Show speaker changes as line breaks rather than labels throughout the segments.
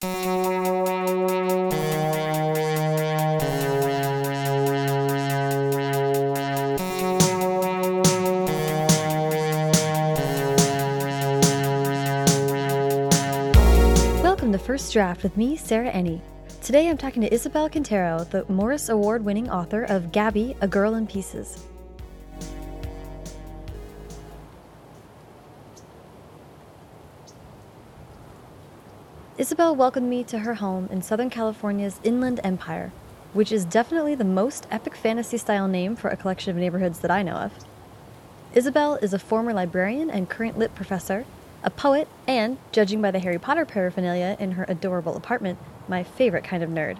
Welcome to First Draft with me, Sarah Enni. Today I'm talking to Isabel Quintero, the Morris Award winning author of Gabi, A Girl in Pieces. Isabel welcomed me to her home in Southern California's Inland Empire, which is definitely the most epic fantasy style name for a collection of neighborhoods that I know of. Isabel is a former librarian and current lit professor, a poet, and, judging by the Harry Potter paraphernalia in her adorable apartment, my favorite kind of nerd.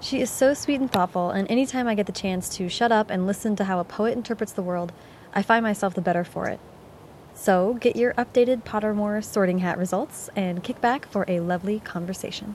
She is so sweet and thoughtful, and anytime I get the chance to shut up and listen to how a poet interprets the world, I find myself the better for it. So get your updated Pottermore sorting hat results and kick back for a lovely conversation.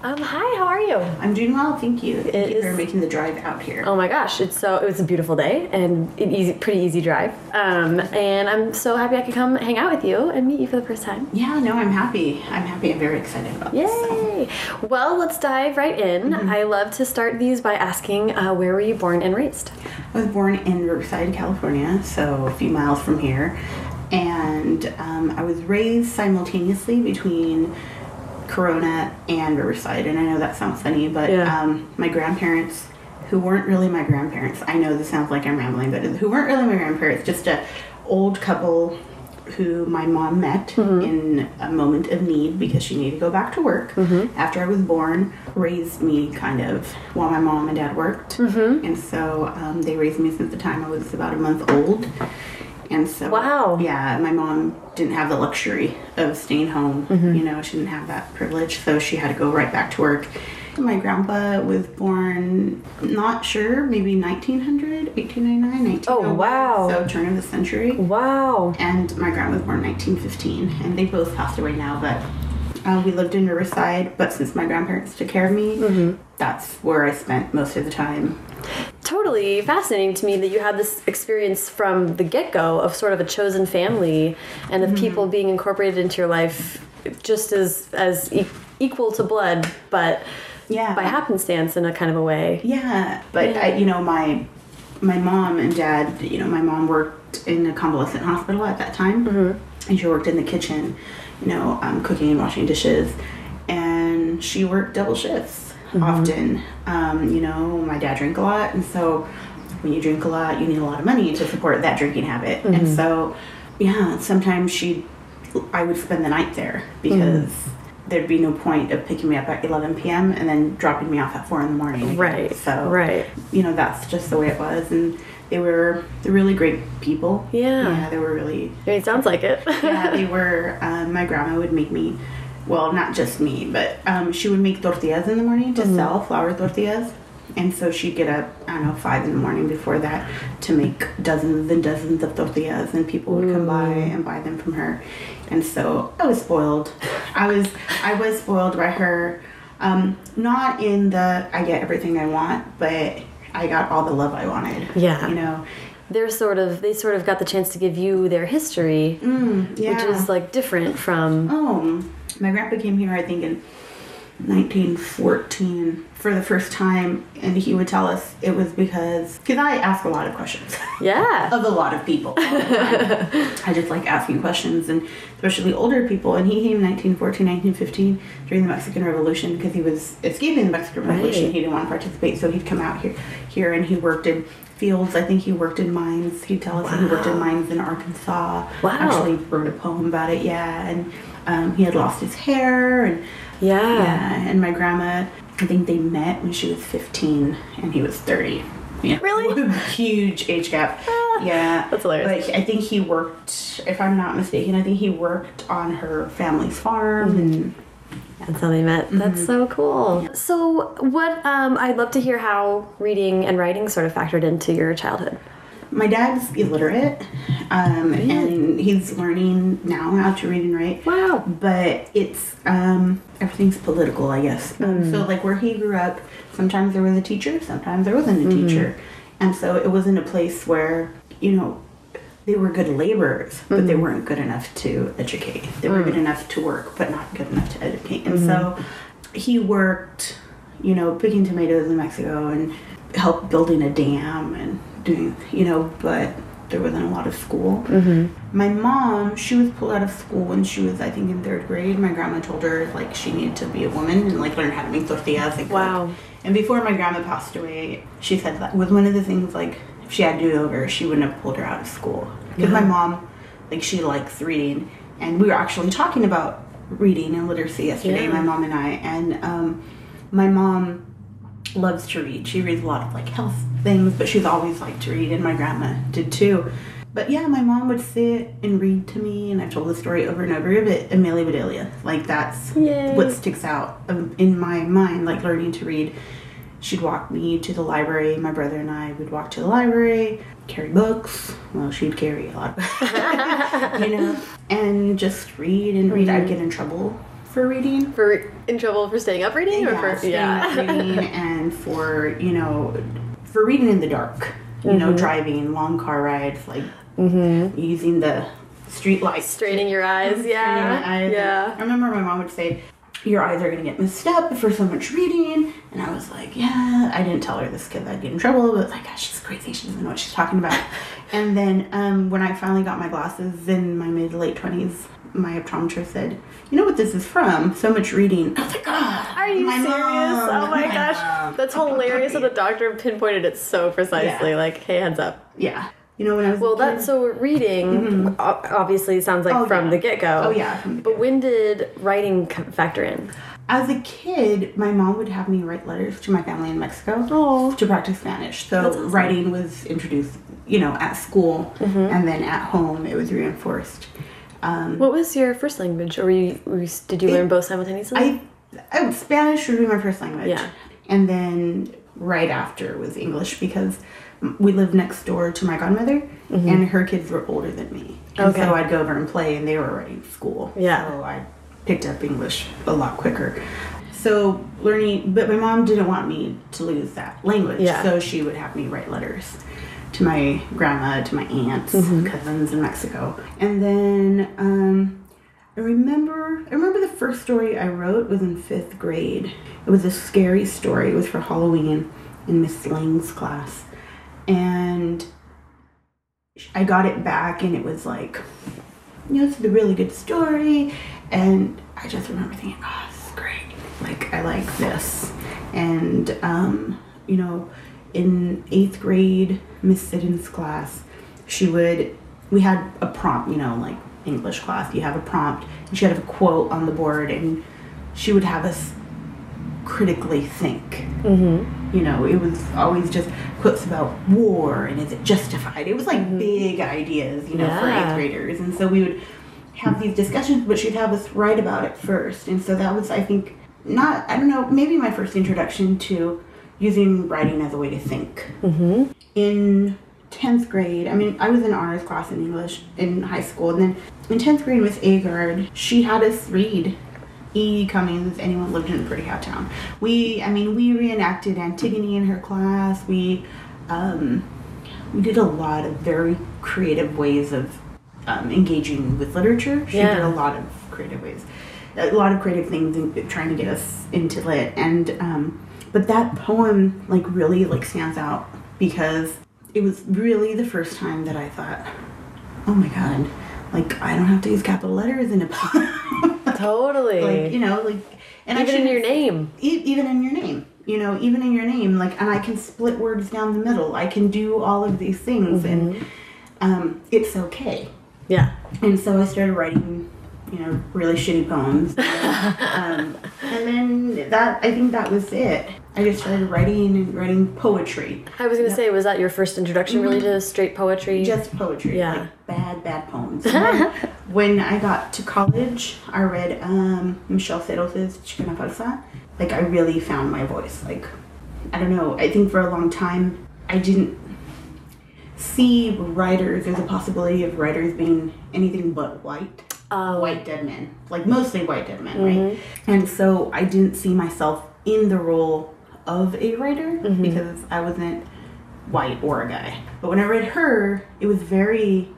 Um, hi, how are you?
I'm doing well, thank you. Thank
It
you for making the drive out here.
Oh my gosh, it's so it was a beautiful day and an easy, pretty easy drive. Um, and I'm so happy I could come hang out with you and meet you for the first time.
Yeah, no, I'm happy. I'm happy. I'm very excited about this. so.
Yay! Well, let's dive right in. I love to start these by asking, uh, where were you born and raised?
I was born in Riverside, California, so a few miles from here. And um, I was raised simultaneously between Corona and Riverside. And I know that sounds funny, but
Yeah.
um, my grandparents, who weren't really my grandparents, I know this sounds like I'm rambling, but who weren't really my grandparents, just a old couple who my mom met in a moment of need because she needed to go back to work after I was born, raised me kind of while my mom and dad worked. And so um, they raised me since the time I was about a month old. And so,
Wow.
yeah, my mom didn't have the luxury of staying home. Mm-hmm. You know, she didn't have that privilege, so she had to go right back to work. My grandpa was born, not sure, maybe 1900, 1899, 1901.
Oh, oh wow.
So turn of the century.
Wow.
And my grandma was born 1915, and they both passed away now, but uh, we lived in Riverside. But since my grandparents took care of me, mm-hmm. that's where I spent most of the time.
Totally fascinating to me that you had this experience from the get go of sort of a chosen family and of mm-hmm. people being incorporated into your life just as as e equal to blood, but
Yeah.
by happenstance in a kind of a way.
Yeah, but I, you know, my my mom and dad, you know, my mom worked in a convalescent hospital at that time, mm-hmm. and she worked in the kitchen, you know, um, cooking and washing dishes, and she worked double shifts often. Um, you know, my dad drank a lot, and so when you drink a lot, you need a lot of money to support that drinking habit, and so yeah, sometimes she, I would spend the night there because. There'd be no point of picking me up at 11 p.m. and then dropping me off at 4 in the morning.
Right.
So
Right.
you know that's just the way it was and they were really great people.
Yeah.
yeah they were really
it sounds like it.
yeah they were um, my grandma would make me well not just me but um, she would make tortillas in the morning to sell flour tortillas. And so she'd get up i don't know five in the morning before that to make dozens and dozens of tortillas and people would come by and buy them from her. And so i was spoiled. I was i was spoiled by her. Um, not in the i get everything i want but i got all the love i wanted
Yeah.
you know
They're sort of they sort of got the chance to give you their history,
yeah.
which is like different from
Oh, my grandpa came here, I think, in 1914 for the first time, and he would tell us it was because because I ask a lot of questions
yeah.
of a lot of people. all the time. I just like asking questions, and especially older people. And he came in 1914, 1915 during the Mexican Revolution because he was escaping the Mexican Revolution.
Right.
He didn't want to participate, so he'd come out here, here, and he worked in fields. I think he worked in mines. He'd tell us that he worked in mines in Arkansas.
Wow.
Actually wrote a poem about it. Yeah, and um, he had lost his hair and.
Yeah.
Yeah, and my grandma, I think they met when she was 15 and he was 30. Yeah.
Really?
Huge age gap. yeah.
That's hilarious.
But I think he worked, if I'm not mistaken, I think he worked on her family's farm and
That's how they met. That's so cool. So, what? Um, I'd love to hear how reading and writing sort of factored into your childhood.
My dad's illiterate um, and he's learning now how to read and write.
Wow.
but it's um, everything's political i guess. Um, so like where he grew up sometimes there was a teacher sometimes there wasn't a teacher. And so it wasn't a place where you know they were good laborers, but they weren't good enough to educate. They were good enough to work, but not good enough to educate. And so he worked, you know, picking tomatoes in Mexico and helped building a dam and doing, you know, but there wasn't a lot of school. My mom, she was pulled out of school when she was, I think, in third grade. My grandma told her like she needed to be a woman and like learn how to make tortillas. Like,
Wow.
and before my grandma passed away, she said that was one of the things like if she had to do it over, she wouldn't have pulled her out of school because my mom, like she likes reading, and we were actually talking about reading and literacy yesterday,
Yeah.
my mom and I, and um, my mom loves to read. She reads a lot of like health things, but she's always liked to read, and my grandma did too. But yeah, my mom would sit and read to me, and I've told the story over and over. Again, but Amelia Bedelia, like that's
Yay.
what sticks out in my mind, like learning to read. She'd walk me to the library. My brother and I would walk to the library, carry books. Well, she'd carry a lot, you know, and just read and read. I'd mm-hmm. get in trouble for reading.
For in trouble for staying up reading, or for
staying
yeah.
up reading and for you know, for reading in the dark. You know, mm-hmm. driving long car rides, like mm-hmm. using the street lights.
Straining your eyes, yeah,
I,
yeah.
I remember my mom would say, "Your eyes are gonna get messed up for so much reading," and I was like, "Yeah." I didn't tell her this because I'd get in trouble, but like, gosh, she's crazy. She doesn't know what she's talking about. and then um, when I finally got my glasses in my mid late twenties, my optometrist said, "You know what this is from? So much reading." I was like, "Ah,
Are you
my
serious?
mom,
oh my gosh,
mom."
that's hilarious that the doctor pinpointed it so precisely.
Yeah.
Like, hey, heads up.
Yeah, you know when I was
Well, that's so reading. o- Obviously, sounds like.
Oh,
from
yeah.
the get go.
Oh, yeah,
But when did writing factor in?
As a kid, my mom would have me write letters to my family in Mexico
Oh.
to practice Spanish. So writing was introduced, you know, at school,
Mm-hmm.
and then at home it was reinforced. Um,
What was your first language, or were you, were you, did you learn both simultaneously?
I, I Spanish would be my first language,
Yeah.
and then right after was English because we lived next door to my godmother, and her kids were older than me, and.
Okay.
so I'd go over and play, and they were already in school.
Yeah.
so I picked up English a lot quicker. So learning, but my mom didn't want me to lose that language,
Yeah.
so she would have me write letters to my grandma, to my aunts,
Mm-hmm.
cousins in Mexico, and then. Um, I remember I remember the first story I wrote was in fifth grade. It was a scary story. It was for Halloween in Miss Lang's class. And I got it back and it was like, you know, it's a really good story. And I just remember thinking, oh, this is great. Like I like this. And um, you know, in eighth grade, Miss Siddon's class, she would we had a prompt, you know, like English class, you have a prompt, and she had a quote on the board, and she would have us critically think. Mm-hmm. You know, it was always just quotes about war and is it justified. It was like big ideas, you know, for eighth graders, and so we would have these discussions, but she'd have us write about it first, and so that was, I think, not I don't know, maybe my first introduction to using writing as a way to think. Mm-hmm. In 10th grade, I mean, I was in honors class in English in high school, and then in 10th grade, with Agard, she had us read E. Cummings, Anyone Lived in a Pretty How Town. We, I mean, we reenacted Antigone in her class. We, um, we did a lot of very creative ways of um, engaging with literature. She
Yeah.
did a lot of creative ways, a lot of creative things in trying to get us into lit. And um, but that poem like really like stands out because it was really the first time that I thought, oh my god, like I don't have to use capital letters in a poem.
totally.
like you know, like and I
Even in your name.
e- even in your name you know even in your name like and i can split words down the middle i can do all of these things and
Mm-hmm.
um, it's okay
Yeah.
and so i started writing you know really shitty poems. Um, and then that i think that was it. I just started writing and writing poetry.
I was gonna say, was that your first introduction really to straight poetry?
just poetry
Yeah.
like bad bad poems. And when i got to college i read um, Michele Serros's chicana falsa like i really found my voice. Like i don't know. I think for a long time i didn't see writers there's a possibility of writers being anything but white
Oh.
white dead men like mostly white dead men right mm-hmm. and so i didn't see myself in the role of a writer mm-hmm. because i wasn't white or a guy but when i read her it was very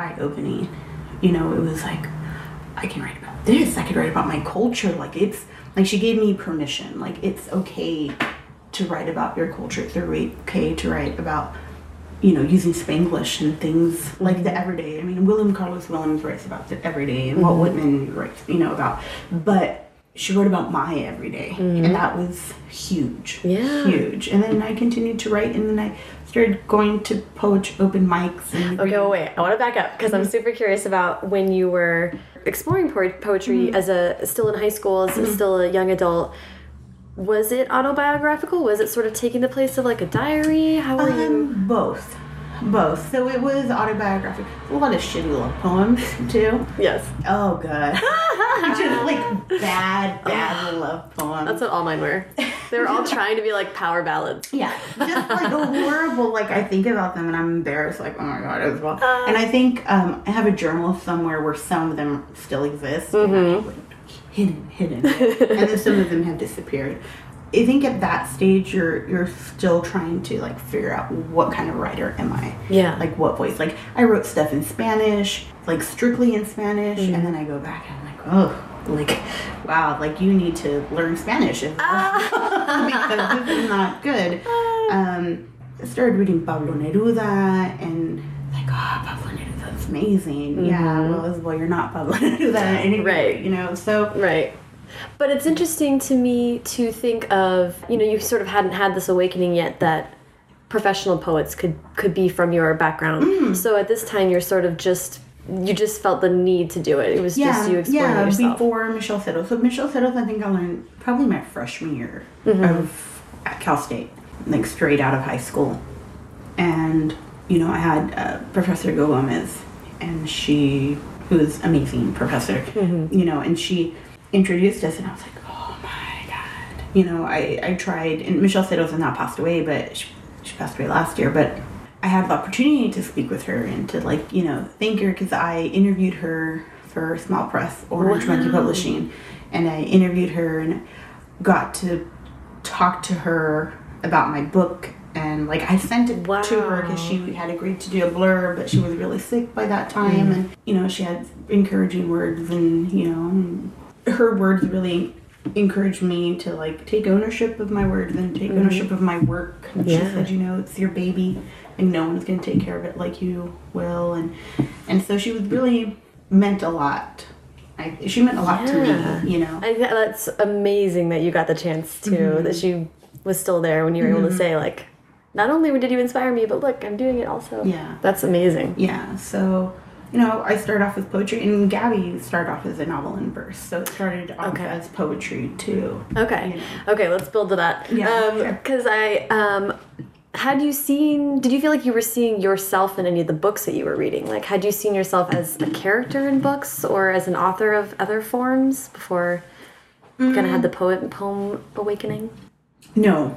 eye opening. You know, it was like I can write about this. I could write about my culture. Like it's like she gave me permission. Like it's okay to write about your culture. It's okay to write about you know using Spanglish and things like the everyday. I mean, William Carlos Williams writes about the everyday, and Walt mm-hmm. Whitman writes you know about, but she wrote about my everyday, mm-hmm. and that was huge.
Yeah.
huge. And then I continued to write, and then I started going to poetry open mics. And
Okay, well, wait. I want to back up because I'm mm-hmm. super curious about when you were exploring po- poetry as a still in high school, as still a young adult. Was it autobiographical? Was it sort of taking the place of like a diary? How were you?
Um, both. Both. So it was autobiographic. A lot of shitty love poems too.
Yes,
Oh god. Just like bad, bad love poems.
that's what all mine were. They were all trying to be like power ballads.
yeah. Just like horrible. Like I think about them and I'm embarrassed. Like oh my god as well.
Uh.
and I think um, I have a journal somewhere where some of them still exist. I, like, hidden, hidden, and then some of them have disappeared. I think at that stage you're you're still trying to like figure out what kind of writer am I?
Yeah.
Like what voice? Like I wrote stuff in Spanish, like strictly in Spanish, mm. and then I go back and I'm like, oh, like wow, like you need to learn Spanish as ah. well because this is not good. Ah. Um, I started reading Pablo Neruda and like, oh, Pablo Neruda's amazing. Yeah, well, as well, you're not Pablo Neruda anyway,
Right.
You know, so
Right. But it's interesting to me to think of, you know, you sort of hadn't had this awakening yet that professional poets could could be from your background. So at this time you're sort of just you just felt the need to do it. It was just you exploring
yeah,
yourself.
before Michele Serros. So Michele Serros, I think I learned probably my freshman year
Mm-hmm.
of at Cal State, like straight out of high school. And you know, I had uh, Professor Go Gomez, and she who was amazing professor.
Mm-hmm.
You know, and she introduced us, and I was like, oh my god. You know, I I tried, and Michele Serros has not passed away, but she, she passed away last year, but. I had the opportunity to speak with her and to like you know thank her because I interviewed her for Small Press Orange Monkey Publishing, and I interviewed her and got to talk to her about my book and like I sent it to her because she had agreed to do a blurb, but she was really sick by that time, and you know she had encouraging words and you know and her words really encouraged me to like take ownership of my words and take ownership of my work. And she said, you know, it's your baby, and no one's gonna take care of it like you will, and and so she was really meant a lot. I, she meant a lot
Yeah.
to me, you know.
I that's amazing that you got the chance to
Mm-hmm.
that she was still there when you were able to say like not only did you inspire me, but look, I'm doing it also.
Yeah.
That's amazing.
Yeah, so you know, I started off with poetry, and Gabi started off as a novel in verse, so it started off
Okay.
as poetry too.
Okay.
You know.
Okay, let's build to that.
Yeah,
Um,
sure.
Because I, um, had you seen, did you feel like you were seeing yourself in any of the books that you were reading? Like, had you seen yourself as a character in books or as an author of other forms before you kind of had the poet and poem awakening?
No,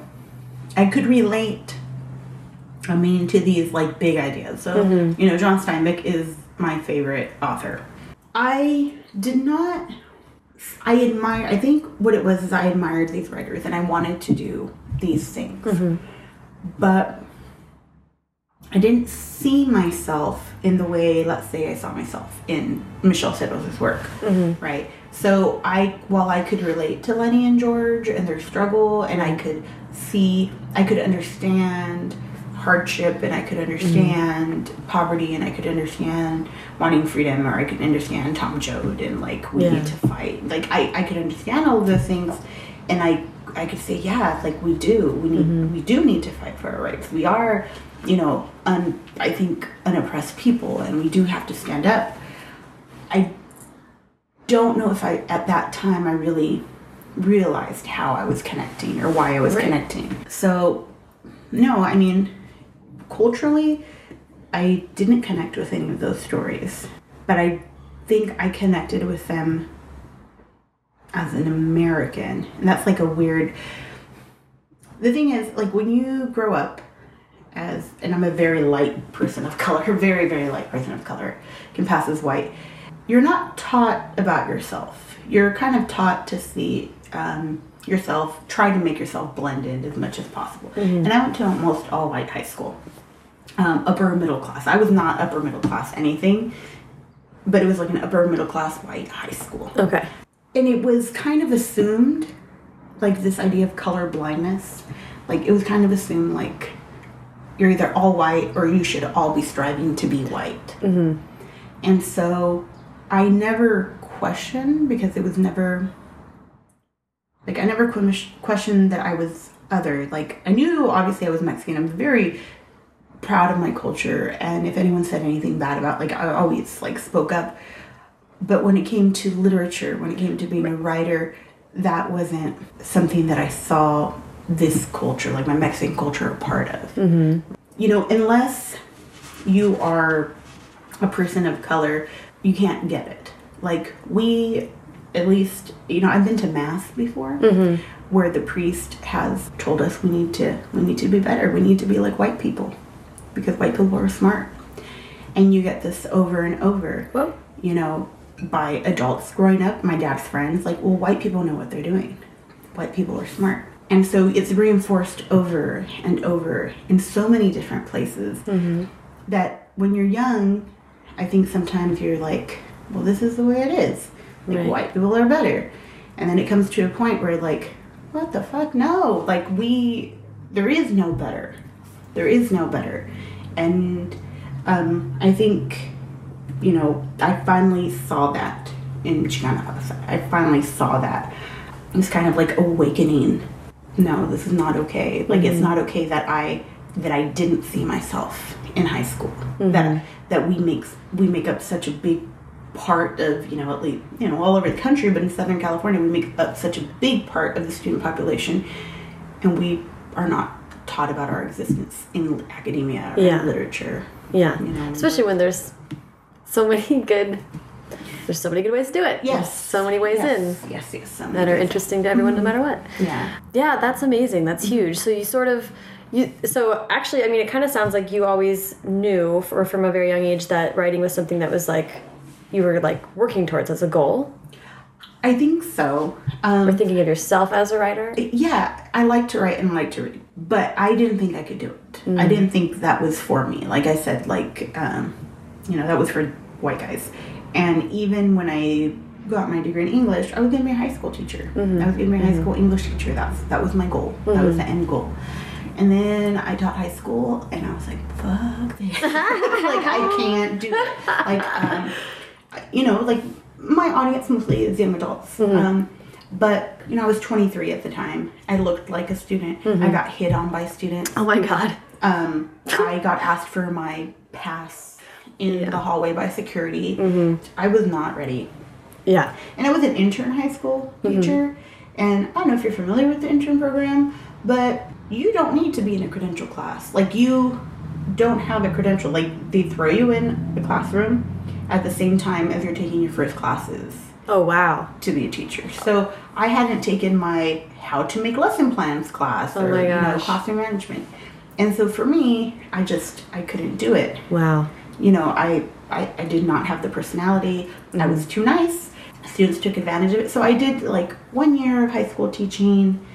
I could relate. I mean, to these like big ideas. So mm-hmm. you know, John Steinbeck is my favorite author. I did not. I admire. I think what it was is I admired these writers, and I wanted to do these things, mm-hmm. but I didn't see myself in the way, let's say, I saw myself in Michele Serros' work, mm-hmm. right? So I, while I could relate to Lennie and George and their struggle, and I could see, I could understand hardship, and I could mm-hmm. understand poverty, and I could understand wanting freedom, or I could understand Tom Joad and like we
Yeah.
need to fight. Like I, I could understand all of those things, and I, I could say, yeah, like we do, we need, mm-hmm. we do need to fight for our rights. We are, you know, un, I think an oppressed people, and we do have to stand up. I don't know if I at that time I really realized how I was connecting or why I was
Right.
connecting. So no, I mean culturally I didn't connect with any of those stories, but I think I connected with them as an American. And that's like a weird The thing is like when you grow up as and I'm a very light person of color, very very light person of color, can pass as white. You're not taught about yourself. You're kind of taught to see um, yourself, try to make yourself blend in as much as possible. And I went to almost all white high school, um, upper middle class. I was not upper middle class anything, but it was like an upper middle class white high school.
Okay.
And it was kind of assumed, like this idea of color blindness, like it was kind of assumed like you're either all white or you should all be striving to be white. Mm-hmm. And so I never questioned because it was never like I never questioned that I was other. Like I knew obviously I was Mexican. I'm very proud of my culture and if anyone said anything bad about like I always like spoke up. But when it came to literature, when it came to being a writer, that wasn't something that I saw this culture, like my Mexican culture, a part of. Mm-hmm. You know, unless you are a person of color, you can't get it. Like we, at least, you know, I've been to mass before, mm-hmm. where the priest has told us we need to we need to be better. We need to be like white people, because white people are smart. And you get this over and over.
Well-
you know, by adults growing up, my dad's friends, like, well, white people know what they're doing. White people are smart. And so it's reinforced over and over in so many different places mm-hmm. that when you're young, I think sometimes you're like, well, this is the way it is. Like,
Right.
white people are better. And then it comes to a point where, like, what the fuck? No. Like, we, there is no better. There is no better. And um, I think, you know, I finally saw that in Chicana. I finally saw that. It's kind of like awakening. No, this is not okay. Like it's not okay that I that I didn't see myself in high school. That that we make we make up such a big part of you know at least you know all over the country, but in Southern California we make up such a big part of the student population, and we are not taught about our existence in academia or
Yeah.
literature.
Yeah.
You know.
Especially when there's so many good. There's so many good ways to do it. There's
Yes.
so many ways
yes.
in
Yes, yes. so
that are interesting to everyone, no mm-hmm. matter what.
Yeah.
Yeah, that's amazing. That's huge. So you sort of you so actually I mean it kind of sounds like you always knew or from a very young age that writing was something that was like you were like working towards as a goal
I think so. Um,
or thinking of yourself as a writer.
yeah, I like to write and like to read, but I didn't think I could do it. I didn't think that was for me. Like I said, like um, you know, that was for white guys. And even when I got my degree in English, I was gonna be a high school teacher. I was gonna be a high school English teacher. That's that was my goal. That was the end goal. And then I taught high school, and I was like, "Fuck this! like I can't do it." Like, um, you know, like my audience mostly is young adults. Um, but you know, I was 23 at the time. I looked like a student. I got hit on by students.
Oh my god.
Um, I got asked for my pass in the hallway by security. I was not ready.
Yeah.
And I was an intern high school teacher. And I don't know if you're familiar with the intern program, but you don't need to be in a credential class. Like, you don't have a credential. Like, they throw you in the classroom at the same time as you're taking your first classes
Oh wow.
to be a teacher. So I hadn't taken my how to make lesson plans class or
Oh my
you know classroom management. And so for me, I just I couldn't do it.
Wow.
You know, I I, I did not have the personality. I
Mm-hmm.
was too nice. Students took advantage of it. So I did like one year of high school teaching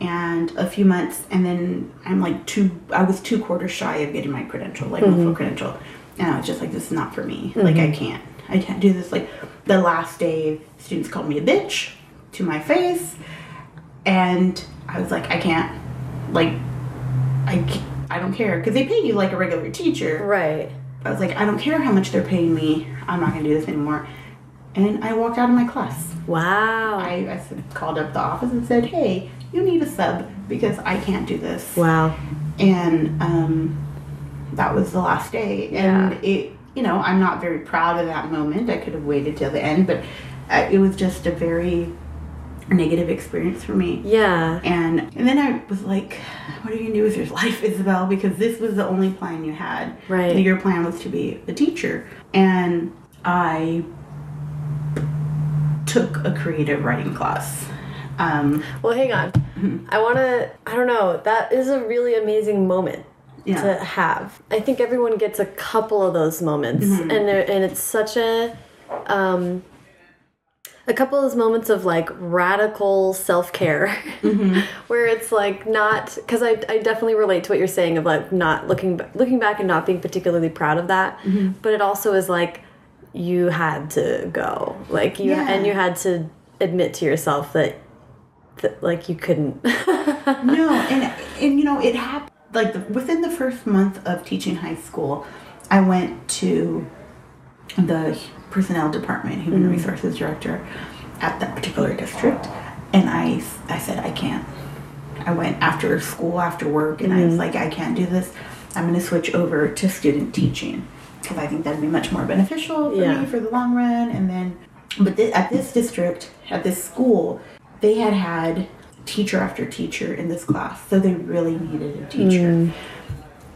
and a few months and then I'm like two I was two quarters shy of getting my credential, like my
Mm-hmm.
full credential. And I was just like, this is not for me. Like I can't. I can't do this. Like the last day students called me a bitch to my face and I was like, I can't like I, ca- I don't care because they pay you like a regular teacher.
Right.
I was like, I don't care how much they're paying me. I'm not gonna do this anymore. And I walked out of my class.
Wow.
I, I called up the office and said, Hey, you need a sub because I can't do this.
wow.
And um, that was the last day.
Yeah.
And it, you know, I'm not very proud of that moment. I could have waited till the end, but uh, it was just a very negative experience for me.
Yeah.
And and then I was like, what are you gonna do with your life, Isabel? Because this was the only plan you had.
Right.
And your plan was to be a teacher. And I took a creative writing class. Um,
Well, hang on. I want to. I don't know. That is a really amazing moment
Yeah.
to have. I think everyone gets a couple of those moments, and there- and it's such a. Um, a couple of those moments of like radical self care
Mm-hmm.
where it's like not because I, I definitely relate to what you're saying of like not looking looking back and not being particularly proud of that
Mm-hmm.
but it also is like you had to go like you
Yeah.
and you had to admit to yourself that that like you couldn't
no, and and you know it happened like the, within the first month of teaching high school, I went to the personnel department, human mm-hmm. resources director at that particular district, and I I said I can't. I went after school, after work, and I was mm-hmm. like, I can't do this. I'm going to switch over to student teaching because I think that'd be much more beneficial for
Yeah.
me for the long run. And then, but th- at this district, at this school, they had had teacher after teacher in this class, so they really needed a teacher. Mm.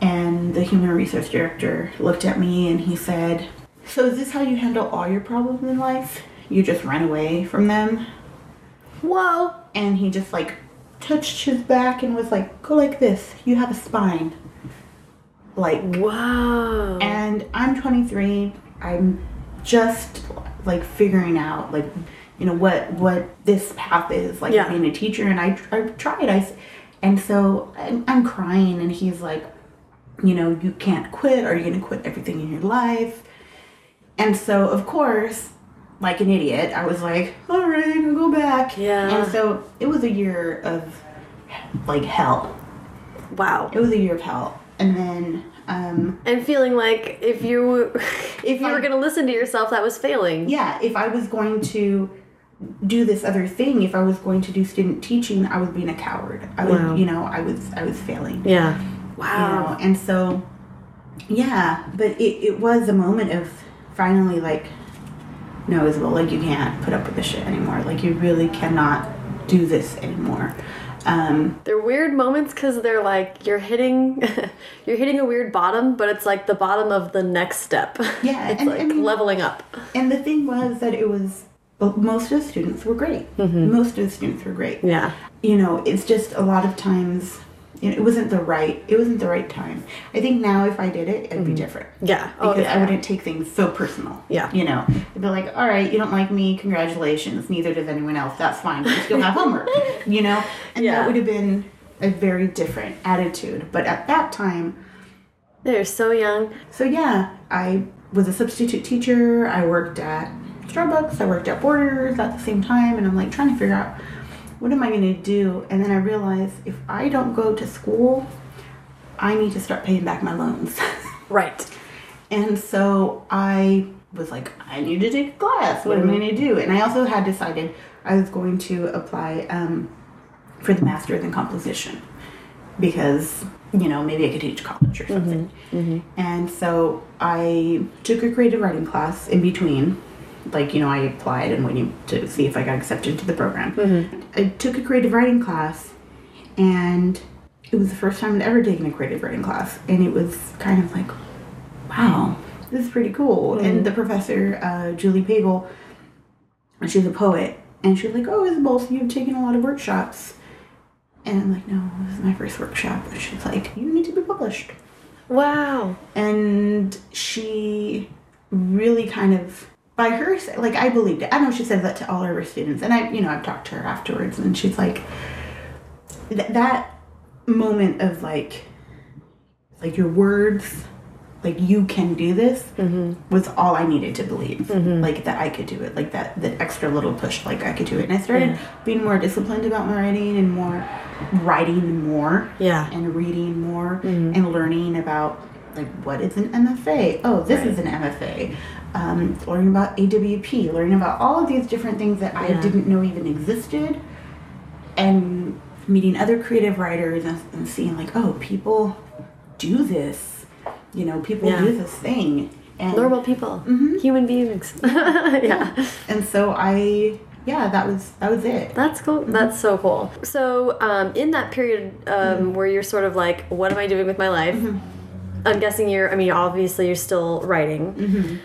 And the human resource director looked at me and he said, So is this how you handle all your problems in life? You just run away from them?
whoa
And he just like touched his back and was like, Go like this. You have a spine. Like,
wow
and I'm 23. I'm just like figuring out like you know what what this path is like
Yeah.
being a teacher. And I I tried. I and so I'm, I'm crying. And he's like you know you can't quit. Are you going to quit everything in your life? And so of course like an idiot I was like all right I'll go back.
Yeah.
and so it was a year of like hell
wow.
It was a year of hell and then um
and feeling like if you if you
I-
were going to listen to yourself that was failing
yeah, if I was going to do this other thing, if I was going to do student teaching, I was being a coward. I was,
Wow.
you know, I was, I was failing.
yeah
You
wow
know, and so, yeah, but it, it was a moment of finally like, no, Isabel, like you can't put up with this shit anymore. Like you really cannot do this anymore. Um,
They're weird moments because they're like you're hitting, you're hitting a weird bottom, but it's like the bottom of the next step.
Yeah,
it's
and-
like
and-
leveling up.
and the thing was that it was, most of the students were great. Most of the students were great.
Yeah,
you know it's just a lot of times you know, it wasn't the right it wasn't the right time i think now if i did it it'd be mm. different
yeah. Oh
because
yeah.
i wouldn't take things so personal
Yeah.
you know it'd be like all right you don't like me congratulations neither does anyone else that's fine you still have homework you know and
Yeah.
that would have been a very different attitude but at that time
They're so young.
so yeah, I was a substitute teacher. I worked at Starbucks. I worked at Borders at the same time, and I'm like trying to figure out what am I going to do. And then I realized if I don't go to school, I need to start paying back my loans.
Right.
and so I was like, I need to take a class. What am I mm-hmm. going to do? And I also had decided I was going to apply um, for the master's in composition because you know maybe I could teach college or mm-hmm. something. Mm-hmm. And so I took a creative writing class in between. Like, you know, I applied and waiting to see if I got accepted to the program. I took a creative writing class and it was the first time I'd ever taken a creative writing class. And it was kind of like, wow, this is pretty cool. And the professor, uh, Julie Pagel, she's a poet, and she was like, oh, Isabel, so you've taken a lot of workshops. And I'm like, no, this is my first workshop. And she's like, you need to be published.
Wow.
And she really kind of, by her, like, I believed it. I know she said that to all of her students. And I, you know, I've talked to her afterwards, and she's like, th- that moment of like, like your words, like you can do this, mm-hmm. was all I needed to believe. Mm-hmm. Like that I could do it. Like that, that extra little push, like I could do it. And I started being more disciplined about my writing and more writing more
Yeah.
and reading more mm-hmm. and learning about like what is an MFA. Oh, this is an MFA. Um, learning about AWP, learning about all of these different things that I didn't know even existed, and meeting other creative writers and, and seeing like, oh, people do this. You know, people
Yeah.
do this thing. And,
Normal people, human beings. yeah.
and so I, yeah, that was that was it.
That's cool. That's so cool. So, um, in that period um, where you're sort of like, what am I doing with my life? I'm guessing you're, I mean, obviously you're still writing.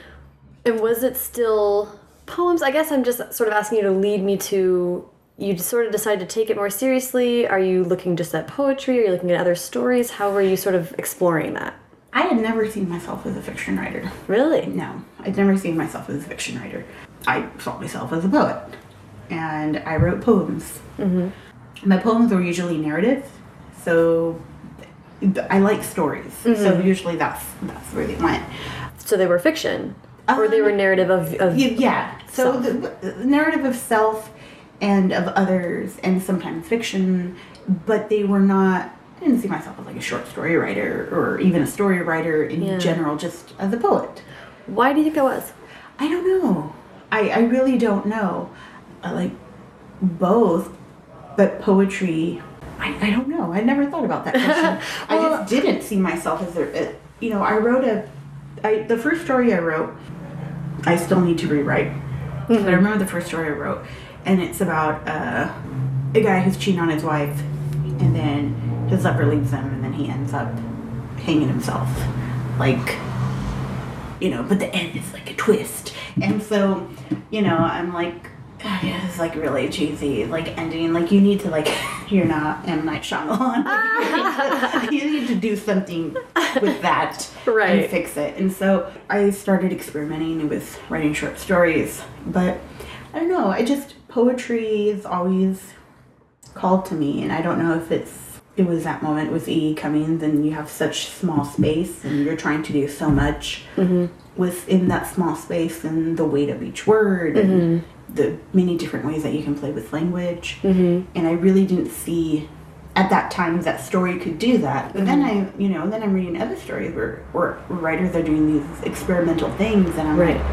And was it still poems? I guess I'm just sort of asking you to lead me to, you sort of decided to take it more seriously. Are you looking just at poetry? Are you looking at other stories? How were you sort of exploring that?
I had never seen myself as a fiction writer.
Really?
No, I'd never seen myself as a fiction writer. I saw myself as a poet, and I wrote poems. Mm-hmm. My poems were usually narrative, so I like stories. So mm-hmm. usually that's that's where they went.
So they were fiction, or they were
Um,
narrative of, of
Yeah. So
Self.
the, the narrative of self and of others, and sometimes fiction, but they were not. I didn't see myself as like a short story writer or even a story writer in
Yeah.
general, just as a poet.
Why do you think that was?
I don't know. I, I really don't know. I like both, but poetry. I, I don't know. I never thought about that question. I just didn't see myself as a. You know, I wrote a. I the first story I wrote. I still need to rewrite, but I remember the first story I wrote, and it's about uh, a guy who's cheating on his wife, and then his lover leaves him, and then he ends up hanging himself, like you know, but the end is like a twist. And so, you know, I'm like, oh, yeah, it's like really cheesy, like ending. Like you need to like, you're not M Night Shyamalan. Like, need to, you need to do something with that
Right.
and fix it. And so I started experimenting with writing short stories, but I don't know. I just poetry is always called to me, and I don't know if it's it was that moment with E Cummings. Then you have such small space, and you're trying to do so much mm-hmm. within that small space, and the weight of each word, and mm-hmm. the many different ways that you can play with language. Mm-hmm. And I really didn't see at that time that story could do that. But then I, you know, then I'm reading other stories where, where writers are doing these experimental things, and I'm
Right.
like,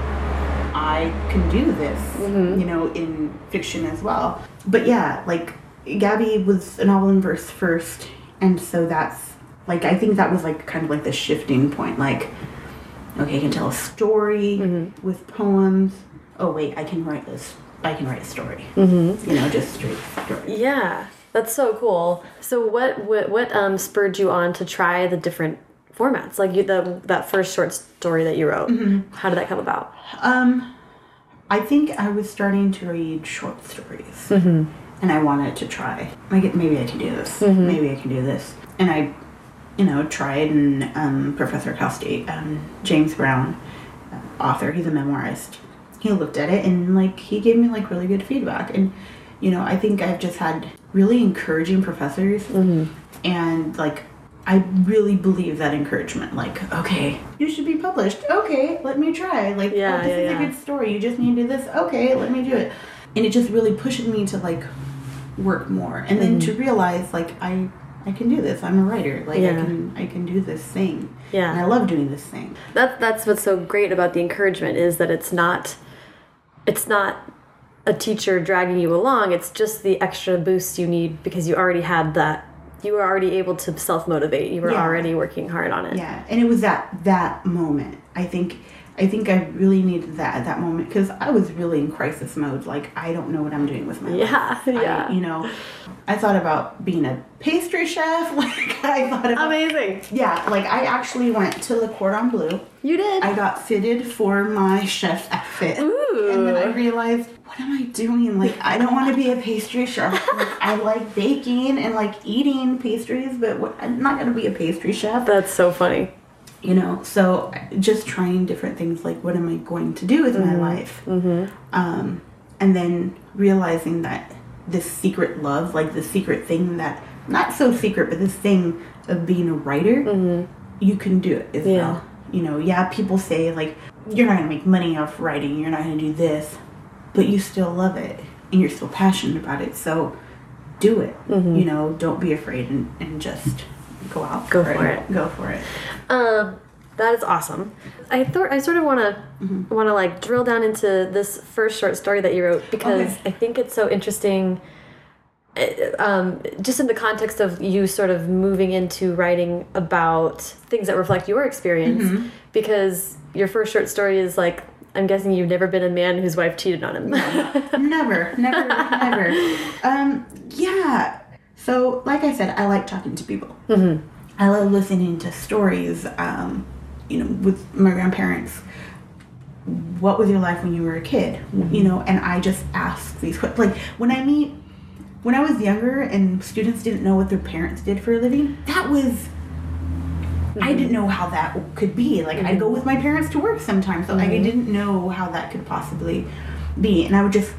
I can do this, you know, in fiction as well. But yeah, like Gabi was a novel in verse first, and so that's like I think that was like kind of like the shifting point. Like, okay, I can tell a story with poems. Oh wait, I can write this. I can write a story. Mm-hmm. You know, just straight story.
Yeah, that's so cool. So what what what um spurred you on to try the different formats? Like you the that first short story that you wrote. How did that come about?
Um, I think I was starting to read short stories, and I wanted to try. Like, maybe I can do this. Maybe I can do this. And I, you know, tried. And um, Professor Cal State, um, James Brown, uh, author, he's a memoirist. He looked at it and like he gave me like really good feedback. And you know, I think I've just had really encouraging professors, mm-hmm. and like. I really believe that encouragement. Like, okay, you should be published. Okay, let me try. Like,
Yeah,
oh, this
yeah,
is
yeah.
a good story. You just need to do this. Okay, let me do it. And it just really pushed me to like work more, and then mm-hmm. to realize like I I can do this. I'm a writer. Like I can I can do this thing.
Yeah.
and I love doing this thing.
That that's what's so great about the encouragement is that it's not it's not a teacher dragging you along. It's just the extra boost you need because you already had that. You were already able to self motivate. You were
Yeah.
already working hard on it.
Yeah, and it was that that moment. I think I think I really needed that at that moment because I was really in crisis mode. Like I don't know what I'm doing with my life.
Yeah,
I-
yeah.
you know, I thought about being a pastry chef. Like I thought about
Amazing.
yeah. Like I actually went to Le Cordon Bleu.
You did.
I got fitted for my chef outfit. Ooh. And then I realized, what am I doing? Like, I don't want to be a pastry chef. Like, I like baking and like eating pastries, but what, I'm not going to be a pastry chef.
That's so funny.
You know, so just trying different things like, what am I going to do with my mm-hmm. life? Mm-hmm. Um, and then realizing that this secret love, like the secret thing that, not so secret, but this thing of being a writer, mm-hmm. you can do it as
Yeah.
well. You know, yeah, people say like, you're not gonna make money off writing, you're not gonna do this, but you still love it and you're still passionate about it. So do it. You know, don't be afraid and, and just go out.
Go for it.
Go for it.
Um, that is awesome. I thought I sort of want to
Mm-hmm.
want to like drill down into this first short story that you wrote because
Okay.
I think it's so interesting. uh, Um, just in the context of you sort of moving into writing about things that reflect your experience,
Mm-hmm.
because your first short story is like I'm guessing you've never been a man whose wife cheated on him.
never, never, never. Um, yeah. So, like I said, I like talking to people. Mm-hmm. I love listening to stories. Um, you know, with my grandparents. What was your life when you were a kid? You know, and I just ask these questions. Like when I meet, when I was younger and students didn't know what their parents did for a living, that was I didn't know how that could be. Like I'd go with my parents to work sometimes, so I didn't know how that could possibly be, and I would just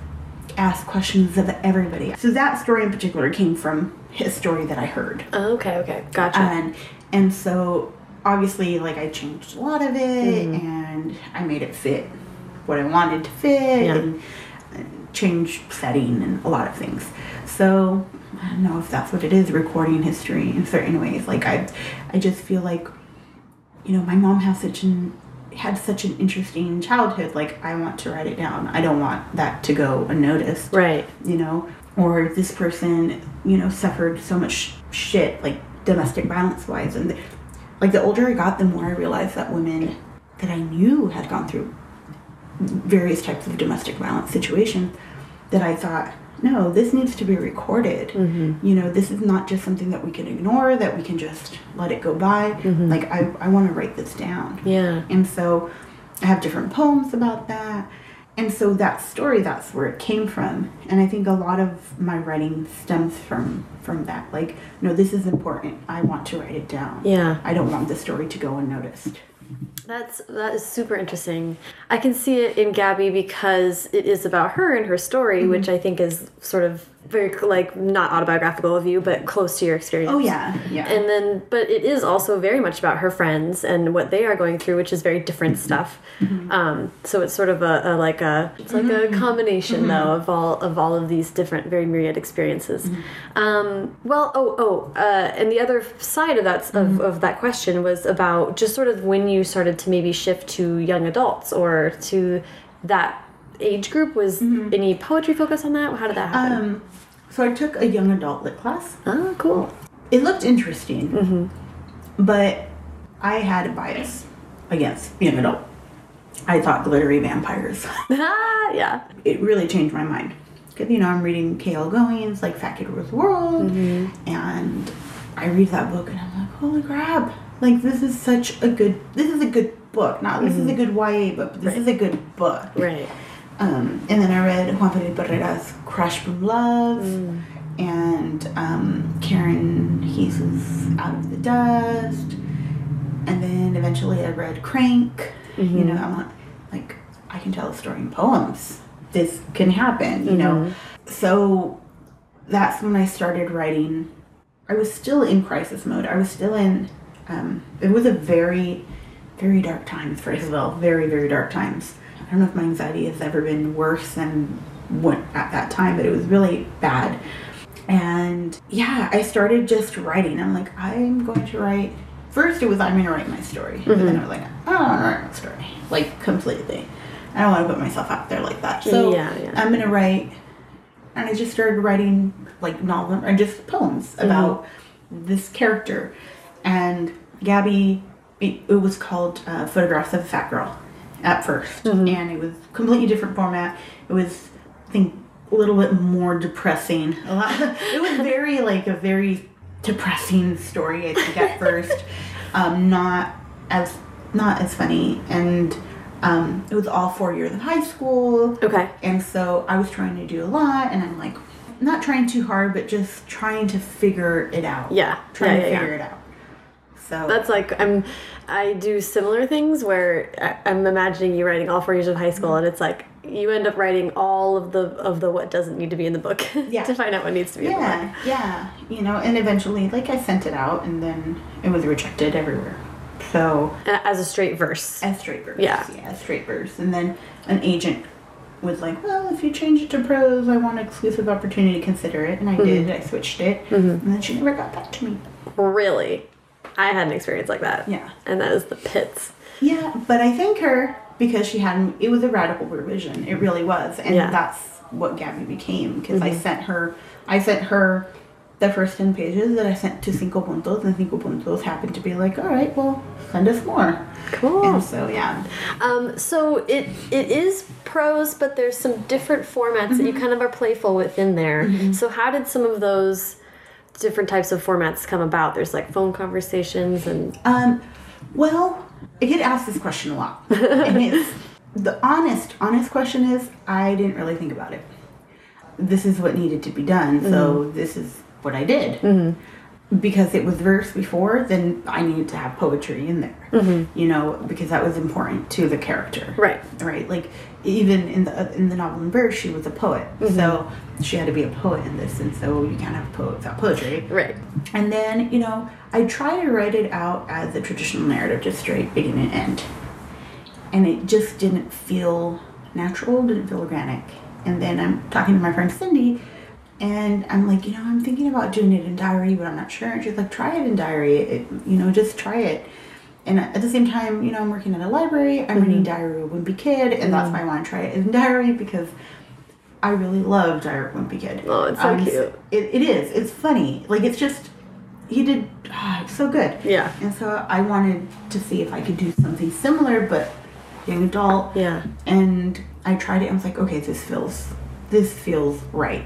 ask questions of everybody. So that story in particular came from his story that I heard,
Oh, okay, okay, gotcha.
and and so obviously like I changed a lot of it, mm-hmm. and I made it fit what I wanted to fit,
Yeah.
and, uh, and change setting and a lot of things. So I don't know if that's what it is, recording history in certain ways. Like I, I just feel like, you know, my mom has such an had such an interesting childhood. Like I want to write it down. I don't want that to go unnoticed.
right.
You know, or this person, you know, suffered so much shit, like domestic violence wise, and the, like the older I got, the more I realized that women that I knew had gone through various types of domestic violence situations that I thought, no, this needs to be recorded. Mm-hmm. You know, this is not just something that we can ignore, that we can just let it go by. Mm-hmm. Like, I, I want to write this down.
Yeah.
And so I have different poems about that. And so that story, that's where it came from. And I think a lot of my writing stems from from that. Like, no, this is important. I want to write it down.
Yeah.
I don't want the story to go unnoticed.
That's that is super interesting. I can see it in Gabi because it is about her and her story,
Mm-hmm.
which I think is sort of very like not autobiographical of you, but close to your experience.
Oh yeah, yeah.
And then, but it is also very much about her friends and what they are going through, which is very different
Mm-hmm.
stuff. Um, so it's sort of a, a like a it's like
Mm-hmm.
a combination though of all of all of these different, very myriad experiences.
Mm-hmm.
Um, well, oh, oh, uh, and the other side of that
Mm-hmm.
of, of that question was about just sort of when you started to maybe shift to young adults or to that age group. Was any poetry focus on that? How did that happen?
Um, so I took a young adult lit class.
oh, cool.
It looked interesting,
Mm-hmm.
but I had a bias against young adult. I thought glittery vampires.
ah, yeah.
it really changed my mind. Because, you know, I'm reading K.L. Going's, like Fat Kid Rules the World, and I read that book and I'm like, holy crap. Like, this is such a good, this is a good book. Not this is a good YA book, but this is a good book.
Right.
Um, and then I read Juan Felipe Herrera's Crush from Love and um, Karen Hesse's Out of the Dust. And then eventually I read Crank. You know, I'm like, like, I can tell a story in poems. This can happen, you know. So that's when I started writing. I was still in crisis mode. I was still in. Um, it was a very, very dark times for Isabel. Very, very dark times. I don't know if my anxiety has ever been worse than what at that time, but it was really bad. And yeah, I started just writing. I'm like, I'm going to write. First, it was I'm going to write my story, but then I was like, I don't want to write my story, like completely. I don't want to put myself out there like that. So
Yeah, yeah.
I'm going to write and I just started writing like novel or just poems about this character. And Gabi, it, it was called uh, Photographs of a Fat Girl at 1st and it was completely different format. It was, I think, a little bit more depressing. A lot. it was very like a very depressing story. I think at first, um, not as not as funny and. Um, it was all four years of high school.
Okay.
And so I was trying to do a lot, and I'm like, not trying too hard, but just trying to figure it out.
Yeah.
Trying
Yeah,
to
yeah,
figure
yeah.
it out. So
That's like I'm. I do similar things where I- I'm imagining you writing all four years of high school, mm-hmm. and it's like you end up writing all of the of the what doesn't need to be in the book
Yeah.
to find out what needs to be in the book.
yeah, yeah, you know, and eventually, like I sent it out, and then it was rejected everywhere. So
As a straight verse.
as straight verse,
Yeah.
yeah, straight verse, and then an agent was like, "Well, if you change it to prose, I want exclusive opportunity to consider it," and I mm-hmm. did. I switched it, mm-hmm. and then she never got back to me.
Really, I had an experience like that.
Yeah.
And that is the pits.
Yeah, but I thank her because she had it was a radical revision. It really was, and
Yeah.
that's what Gabi became. Because I mm-hmm. sent her, I sent her the first ten pages that I sent to Cinco Puntos, and Cinco Puntos happened to be like, "All right, well, send us more."
Cool.
And so yeah,
Um, so it it is prose, but there's some different formats that you mm-hmm. kind of are playful with in there. Mm-hmm. So how did some of those different types of formats come about? There's like phone conversations and
um, well, I get asked this question a lot, and it's the honest, honest question is I didn't really think about it. This is what needed to be done, so this is what I did. because it was verse before, then I needed to have poetry in there.
Mm-hmm.
You know, because that was important to the character.
Right.
Right. Like even in the in the novel in verse, she was a poet,
Mm-hmm.
so she had to be a poet in this, and so you can't have a poet without poetry.
Right.
And then, you know, I try to write it out as a traditional narrative, just straight beginning and end. And it just didn't feel natural, didn't feel organic. And then I'm talking to my friend Cindy, and I'm like, you know, I'm thinking about doing it in diary, but I'm not sure. And she's like, try it in diary, it, you know, just try it. And at the same time, you know, I'm working at a library, I'm reading Diary of a Wimpy Kid, and that's why I want to try it in diary because I really love Diary of a Wimpy Kid.
Oh, it's so
Um,
cute.
It, it is. It's funny. Like it's just he did ah, so good.
Yeah.
And so I wanted to see if I could do something similar, but young adult.
Yeah.
And I tried it. and I was like, okay, this feels this feels right.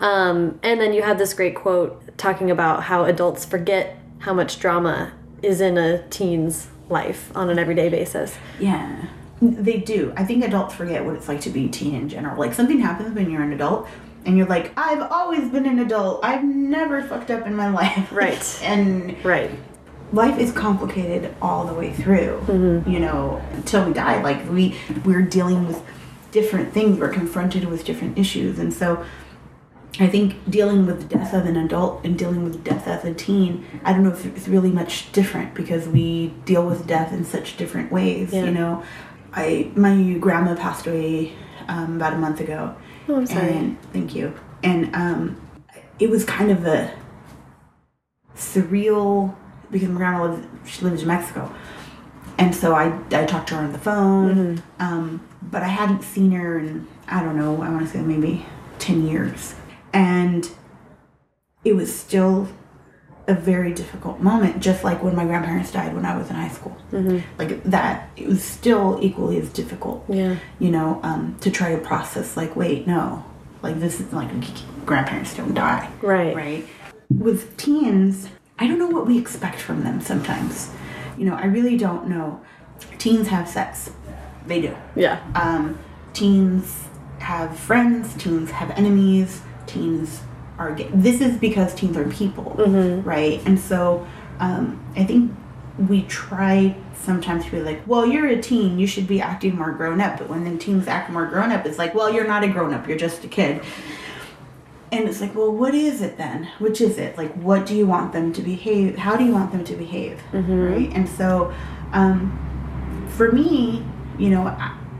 Um, and then you had this great quote talking about how adults forget how much drama is in a teen's life on an everyday basis.
Yeah. They do. I think adults forget what it's like to be a teen in general. Like something happens when you're an adult and you're like, I've always been an adult. I've never fucked up in my life.
Right.
and
Right.
life is complicated all the way through mm-hmm. you know until we die like we we're dealing with different things we're confronted with different issues and so i think dealing with death as an adult and dealing with death as a teen i don't know if it's really much different because we deal with death in such different ways
Yeah.
you know i my grandma passed away um, about a month ago
Oh, I'm sorry.
and thank you and um it was kind of a surreal because my grandma lives she lives in Mexico. And so I, I talked to her on the phone, um, but I hadn't seen her in, I don't know, I want to say maybe 10 years. And it was still a very difficult moment, just like when my grandparents died when I was in high school. Like that, it was still equally as difficult
Yeah.
you know, um, to try to process, like, wait, no, like, this is like grandparents don't die.
Right.
Right. With teens, I don't know what we expect from them sometimes. You know, I really don't know. Teens have sex, they do.
Yeah.
Um, teens have friends, teens have enemies, teens are gay. This is because teens are people, right? And so um, I think we try sometimes to be like, well, you're a teen, you should be acting more grown up. But when the teens act more grown up, it's like, well, you're not a grown up, you're just a kid. And it's like, well, what is it then? Which is it? Like, what do you want them to behave? How do you want them to behave? Right? And so, um, for me, you know,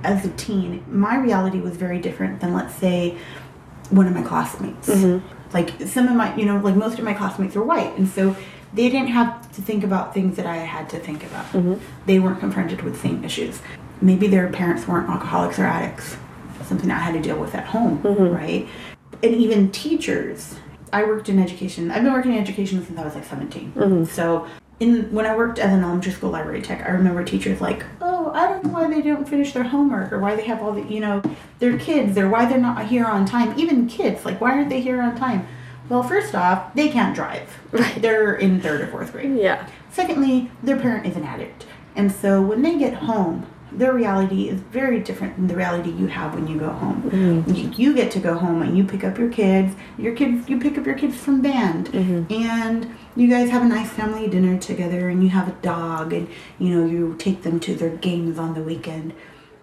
as a teen, my reality was very different than, let's say, one of my classmates. Mm-hmm. Like some of my, you know, like most of my classmates were white, and so they didn't have to think about things that I had to think about. Mm-hmm. They weren't confronted with the same issues. Maybe their parents weren't alcoholics or addicts, something I had to deal with at home, mm-hmm. right? And even teachers. I worked in education. I've been working in education since I was like 17. So in when I worked as an elementary school library tech, I remember teachers like, "Oh, I don't know why they don't finish their homework or why they have all the, you know, their kids or why they're not here on time. Even kids, like, why aren't they here on time?" Well, first off, they can't drive.
Right.
They're in third or fourth grade.
Yeah.
Secondly, their parent is an addict. And so when they get home, their reality is very different than the reality you have when you go home. Mm-hmm. You, you get to go home and you pick up your kids. Your kids, you pick up your kids from band, mm-hmm. and you guys have a nice family dinner together, and you have a dog, and you know you take them to their games on the weekend.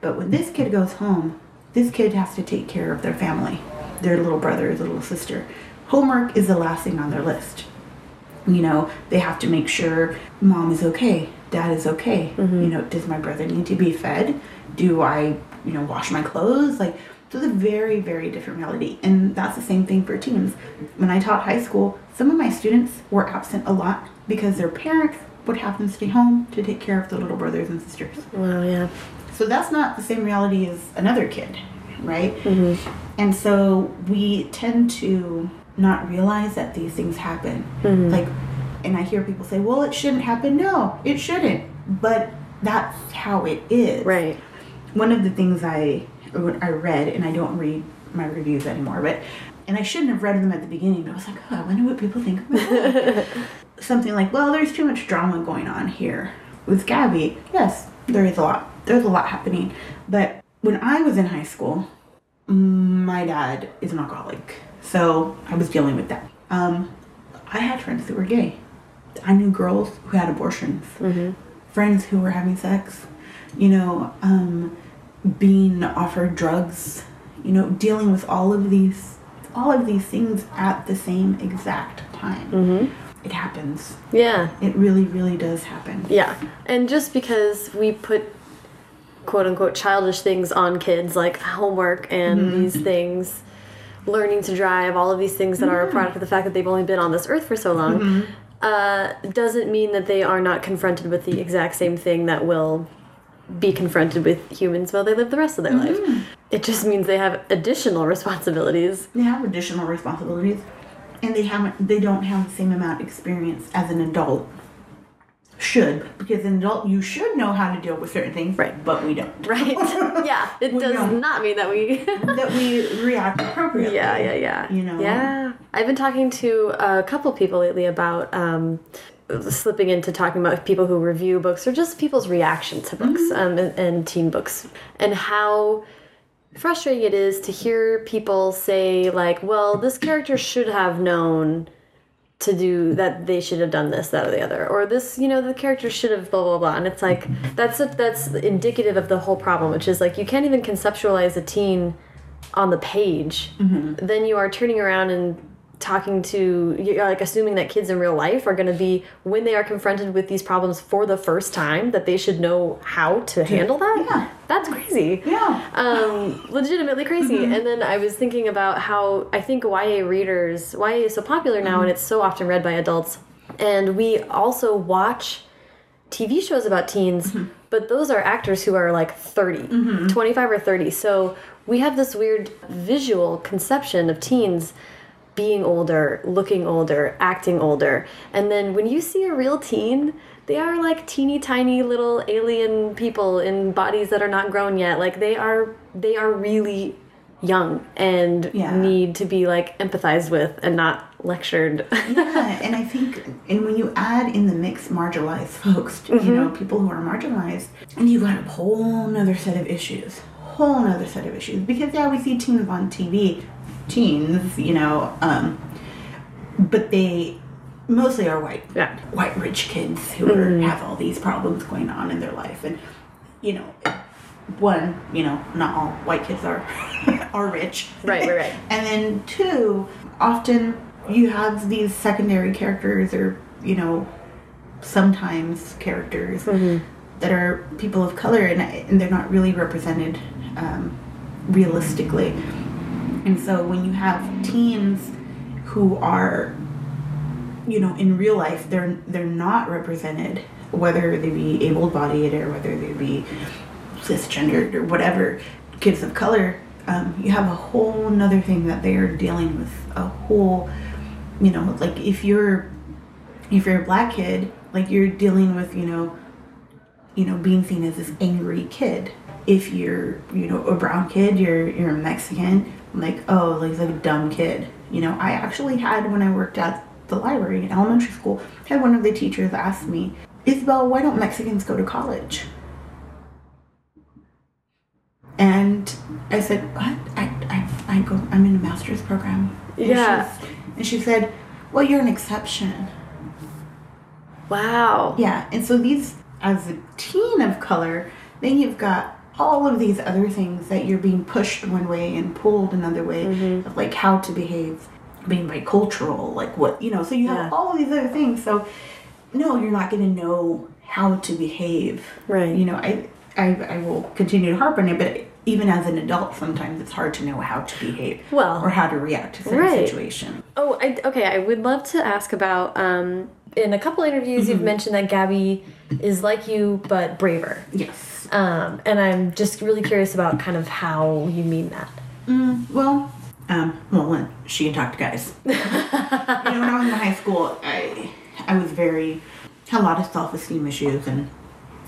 But when this kid goes home, this kid has to take care of their family, their little brother, their little sister. Homework is the last thing on their list. You know they have to make sure mom is okay dad is okay. Mm-hmm. You know does my brother need to be fed? Do i you know wash my clothes? Like so it's a very very different reality and that's the same thing for teens when i taught high school some of my students were absent a lot because their parents would have them stay home to take care of their little brothers and sisters
Wow. Yeah.
so that's not the same reality as another kid, right? Mm hmm And so we tend to not realize that these things happen. Like, and I hear people say, well, it shouldn't happen. No, it shouldn't. But that's how it is.
Right.
One of the things I, I read, and I don't read my reviews anymore, but, and I shouldn't have read them at the beginning, but I was like, oh, I wonder what people think Something like, well, there's too much drama going on here. With Gabi, yes, there is a lot. There's a lot happening. But when I was in high school, my dad is an alcoholic. So I was dealing with that. Um, I had friends that were gay. I knew girls who had abortions, friends who were having sex, you know, um, being offered drugs, you know, dealing with all of these, all of these things at the same exact time. It happens.
Yeah.
It really, really does happen.
Yeah. And just because we put quote unquote childish things on kids like homework and
Mm-hmm.
these things, learning to drive, all of these things that are a product of the fact that they've only been on this earth for so long,
Mm-hmm.
uh, doesn't mean that they are not confronted with the exact same thing that will be confronted with humans while they live the rest of their
Mm-hmm.
life. It just means they have additional responsibilities.
They have additional responsibilities, and they haven't. They don't have the same amount of experience as an adult should, because an adult you should know how to deal with certain things,
Right.
But we don't.
Right? yeah. It does
don't.
not mean that we
that we react appropriately.
Yeah, yeah, yeah.
You know?
Yeah. I've been talking to a couple people lately about um, slipping into talking about people who review books or just people's reaction to books
Mm-hmm.
um, and, and teen books and how frustrating it is to hear people say like, well, this character should have known to do that they should have done this that or the other or this you know the character should have blah blah blah. And it's like that's a, that's indicative of the whole problem which is like you can't even conceptualize a teen on the page. Then you are turning around and talking to you're like assuming that kids in real life are going to be when they are confronted with these problems for the first time that they should know how to handle that
Yeah.
that's crazy
Yeah.
um, legitimately crazy. Mm-hmm. And then I was thinking about how I think YA readers, YA is so popular now and mm-hmm. it's so often read by adults. And we also watch TV shows about teens, mm-hmm. but those are actors who are like 30, 25 or 30. So we have this weird visual conception of teens being older, looking older, acting older. And then when you see a real teen, they are like teeny tiny little alien people in bodies that are not grown yet. Like they are they are really young and
Yeah.
need to be like empathized with and not lectured.
yeah, and I think, and when you add in the mix marginalized folks, you mm-hmm. know, people who are marginalized, and you've got a whole nother set of issues, whole nother set of issues. Because yeah, we see teens on TV, teens, you know, um, but they mostly are white,
Yeah.
white rich kids who are, have all these problems going on in their life, and you know, one, you know, not all white kids are are rich,
Right, right, right.
and then two, often you have these secondary characters or, you know, sometimes characters that are people of color and, and they're not really represented um, realistically. And so when you have teens who are, you know, in real life, they're they're not represented, whether they be able-bodied or whether they be cisgendered or whatever kids of color um, you have a whole nother thing that they are dealing with a whole you know like if you're if you're a black kid like you're dealing with you know you know being seen as this angry kid. If you're you know a brown kid you're you're a mexican like oh like like a dumb kid you know i actually had when i worked at the library in elementary school had one of the teachers ask me isabel why don't mexicans go to college and I said, "What? I, I, I go. I'm in a master's program." And
Yeah.
she's- And she said, "Well, you're an exception."
wow.
Yeah. And so these, as a teen of color, then you've got all of these other things that you're being pushed one way and pulled another way, of like how to behave, being bicultural, like what you know. So you have all of these other things. So no, you're not going to know how to behave.
Right.
You know, I, I, I will continue to harp on it, but even as an adult, sometimes it's hard to know how to behave.
Well,
or how to react to certain
right.
situation.
Oh, I, okay. I would love to ask about. Um, in a couple interviews, you've mentioned that Gabi is like you, but braver.
Yes.
Um, and I'm just really curious about kind of how you mean that.
Mm, well, um, well, when she can talk to guys. you know, when I was in high school, I, I was very, had a lot of self-esteem issues and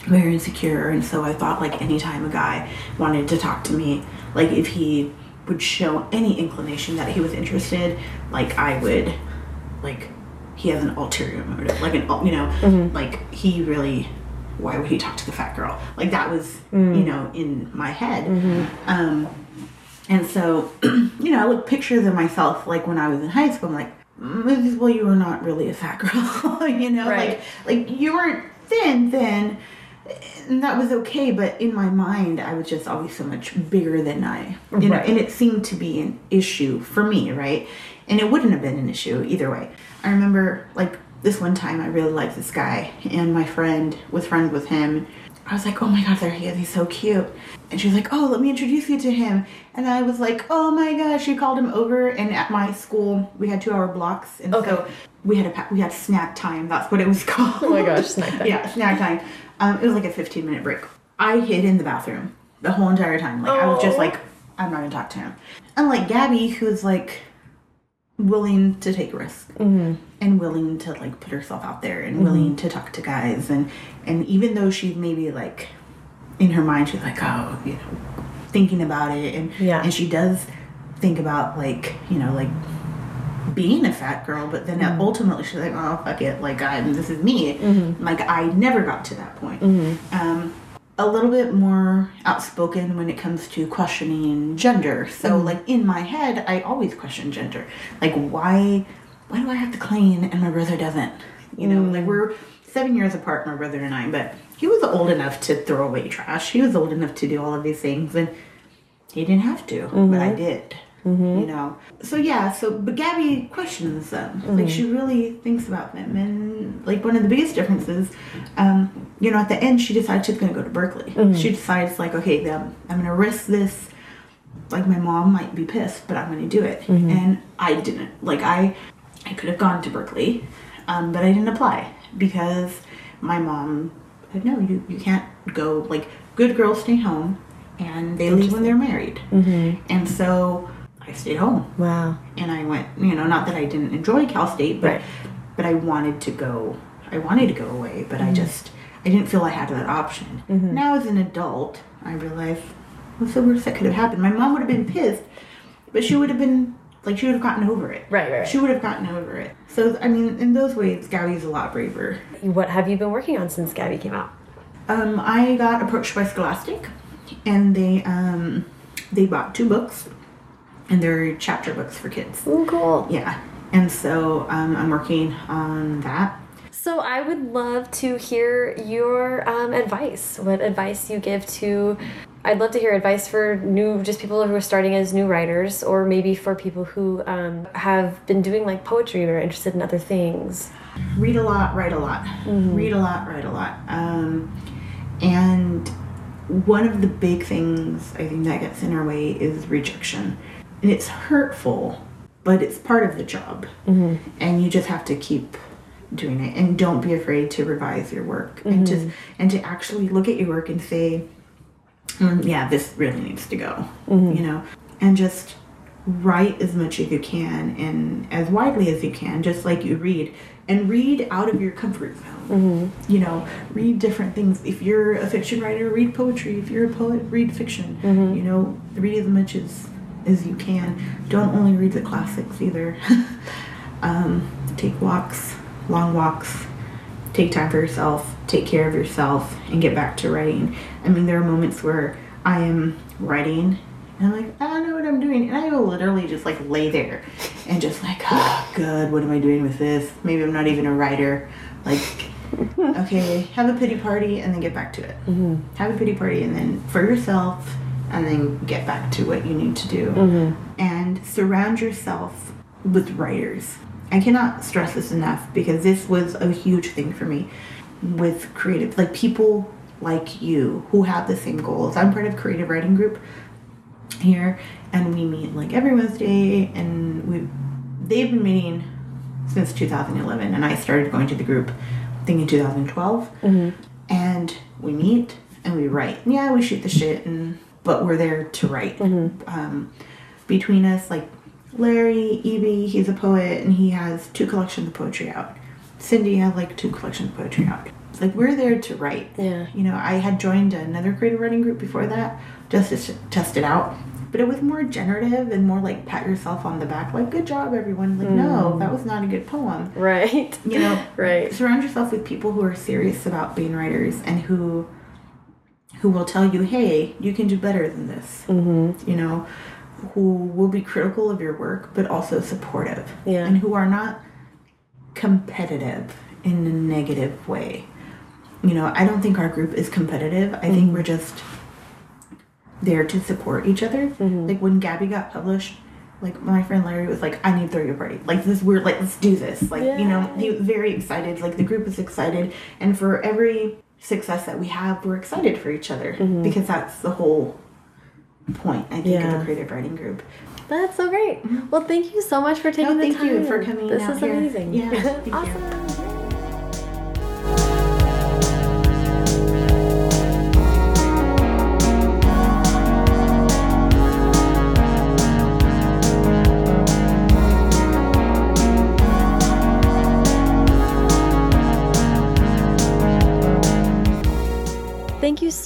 very insecure, and so I thought like anytime a guy wanted to talk to me, like if he would show any inclination that he was interested, like I would, like, he has an ulterior motive, like an, you know, like he really. Why would he talk to the fat girl? Like that was, you know, in my head. Um, and so, you know, I look pictures of myself like when I was in high school. I'm like, "Mm, well, you were not really a fat girl, you know,
Right.
like like you weren't thin, thin, and that was okay. But in my mind, I was just always so much bigger than I, you know, and it seemed to be an issue for me, right? And it wouldn't have been an issue either way. I remember like this one time, I really liked this guy, and my friend was friends with him. I was like, oh my god, there he is, he's so cute. And she was like, oh, let me introduce you to him. And I was like, oh my gosh, she called him over. And at my school, we had two hour blocks. And
Okay.
so we had a we had snack time. That's what it was called.
Oh my gosh, snack time.
yeah, snack time. Um, it was like a 15 minute break. I hid in the bathroom the whole entire time. Like, I was just
Oh.
like, I'm not gonna talk to him. Unlike Gabi, who's like willing to take risks mm-hmm. and willing to like put herself out there and mm-hmm. willing to talk to guys. And and even though she's maybe like in her mind she's like oh you know thinking about it and
Yeah.
and she does think about like you know like being a fat girl but then mm-hmm. ultimately she's like oh fuck it. Like I'm this is me. Like I never got to that point. Um a little bit more outspoken when it comes to questioning gender. So mm-hmm. like in my head, I always question gender. Like why why do I have to clean and my brother doesn't? You know, like mm. we're seven years apart, my brother and I, but he was old enough to throw away trash. He was old enough to do all of these things and he didn't have to, but I mm-hmm. did. Mm-hmm. You know. So yeah, so but Gabi questions them. Like mm-hmm. she really thinks about them and like one of the biggest differences, um, you know, at the end she decides she's gonna go to Berkeley. Mm-hmm. She decides like, okay, then I'm gonna risk this like my mom might be pissed, but I'm gonna do it. And I didn't. Like I I could have gone to Berkeley, um, but I didn't apply because my mom said no, you, you can't go like good girls stay home and they leave when they're married. And so I stayed home
Wow.
and I went, you know, not that I didn't enjoy Cal State, but
Right.
but I wanted to go. I wanted to go away, but I just I didn't feel I had that option. Now as an adult, I realize what's the worst that could have happened? My mom would have been pissed, but she would have been like she would have gotten over it.
Right, right, right.
She would have gotten over it. So I mean, in those ways, Gabi's a lot braver.
What have you been working on since Gabi came out?
Um, I got approached by Scholastic, and they um, they bought two books, and they're chapter books for kids.
Oh, cool.
Yeah, and so um, I'm working on that.
So I would love to hear your um, advice. What advice you give to? I'd love to hear advice for new, just people who are starting as new writers, or maybe for people who um, have been doing like poetry or are interested in other things.
Read a lot, write a lot. Read a lot, write a lot. Um, and one of the big things I think that gets in our way is rejection, it's hurtful, but it's part of the job, mm-hmm. and you just have to keep doing it and don't be afraid to revise your work and to mm-hmm. and to actually look at your work and say mm, yeah this really needs to go mm-hmm. you know? And just write as much as you can and as widely as you can just like you read and read out of your comfort zone. You know read different things. If you're a fiction writer read poetry. If you're a poet read fiction. You know read as much as as you can. Don't only read the classics either. Um, take walks long walks. Take time for yourself. Take care of yourself and get back to writing. I mean there are moments where i am writing and i'm like i don't know what i'm doing. And i will literally just like lay there and just like oh good. What am i doing with this? Maybe i'm not even a writer. Like okay have a pity party and then get back to it. Have a pity party and then for yourself and then get back to what you need to do. Mm-hmm. And surround yourself with writers. I cannot stress this enough because this was a huge thing for me with creative like people like you who have the same goals. I'm part of creative writing group here and we meet like every wednesday and we they've been meeting since 2011 and i started going to the group i think in 2012 mm-hmm. and we meet and we write. Yeah we shoot the shit and but we're there to write. Um, between us like larry eb he's a poet and he has two collections of poetry out. Cindy has like two collections of poetry out. Like we're there to write.
Yeah.
you know i had joined another creative writing group before that just to test it out but it was more generative and more like pat yourself on the back like good job everyone. Like no that was not a good poem.
Right.
you know
Right.
surround yourself with people who are serious about being writers and who who will tell you hey you can do better than this mm-hmm. you know who will be critical of your work but also supportive.
Yeah.
And who are not competitive in a negative way. You know, I don't think our group is competitive. I think we're just there to support each other. Like when Gabi got published, like my friend Larry was like, I need to throw you a party. Like this we're like, let's do this. Like, you know, he was very excited. Like the group is excited. And for every success that we have, we're excited for each other. Mm-hmm. Because that's the whole point, I think, of
Yeah.
a creative writing group.
That's so great. Mm-hmm. Well, thank you so much for taking
No,
the
thank
time.
you for coming
This is
here.
amazing.
Yeah,
awesome.
You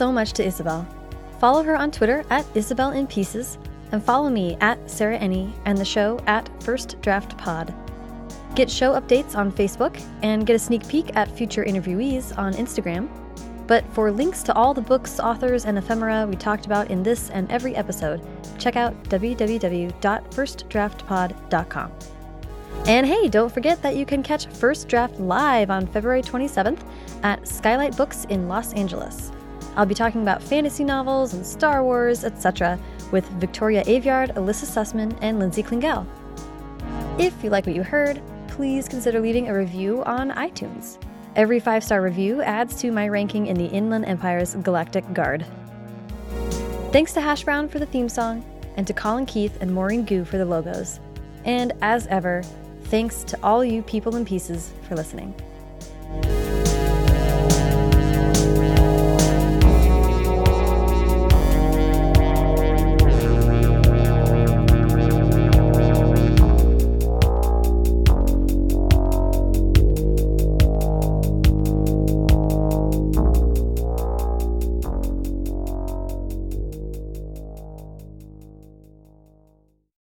so much to Isabel. Follow her on Twitter at Isabel in Pieces, and follow me at Sarah Enni and the show at First Draft Pod. Get show updates on Facebook and get a sneak peek at future interviewees on Instagram. But for links to all the books, authors, and ephemera we talked about in this and every episode, check out www.firstdraftpod.com. And hey, don't forget that you can catch First Draft live on February 27th at Skylight Books in Los Angeles. I'll be talking about fantasy novels and Star Wars, etc., with Victoria Aveyard, Alyssa Sussman, and Lindsay Klingel. If you like what you heard, please consider leaving a review on iTunes. Every five star review adds to my ranking in the Inland Empire's Galactic Guard. Thanks to Hash Brown for the theme song, and to Colin Keith and Maureen Gu for the logos. And as ever, thanks to all you people in pieces for listening.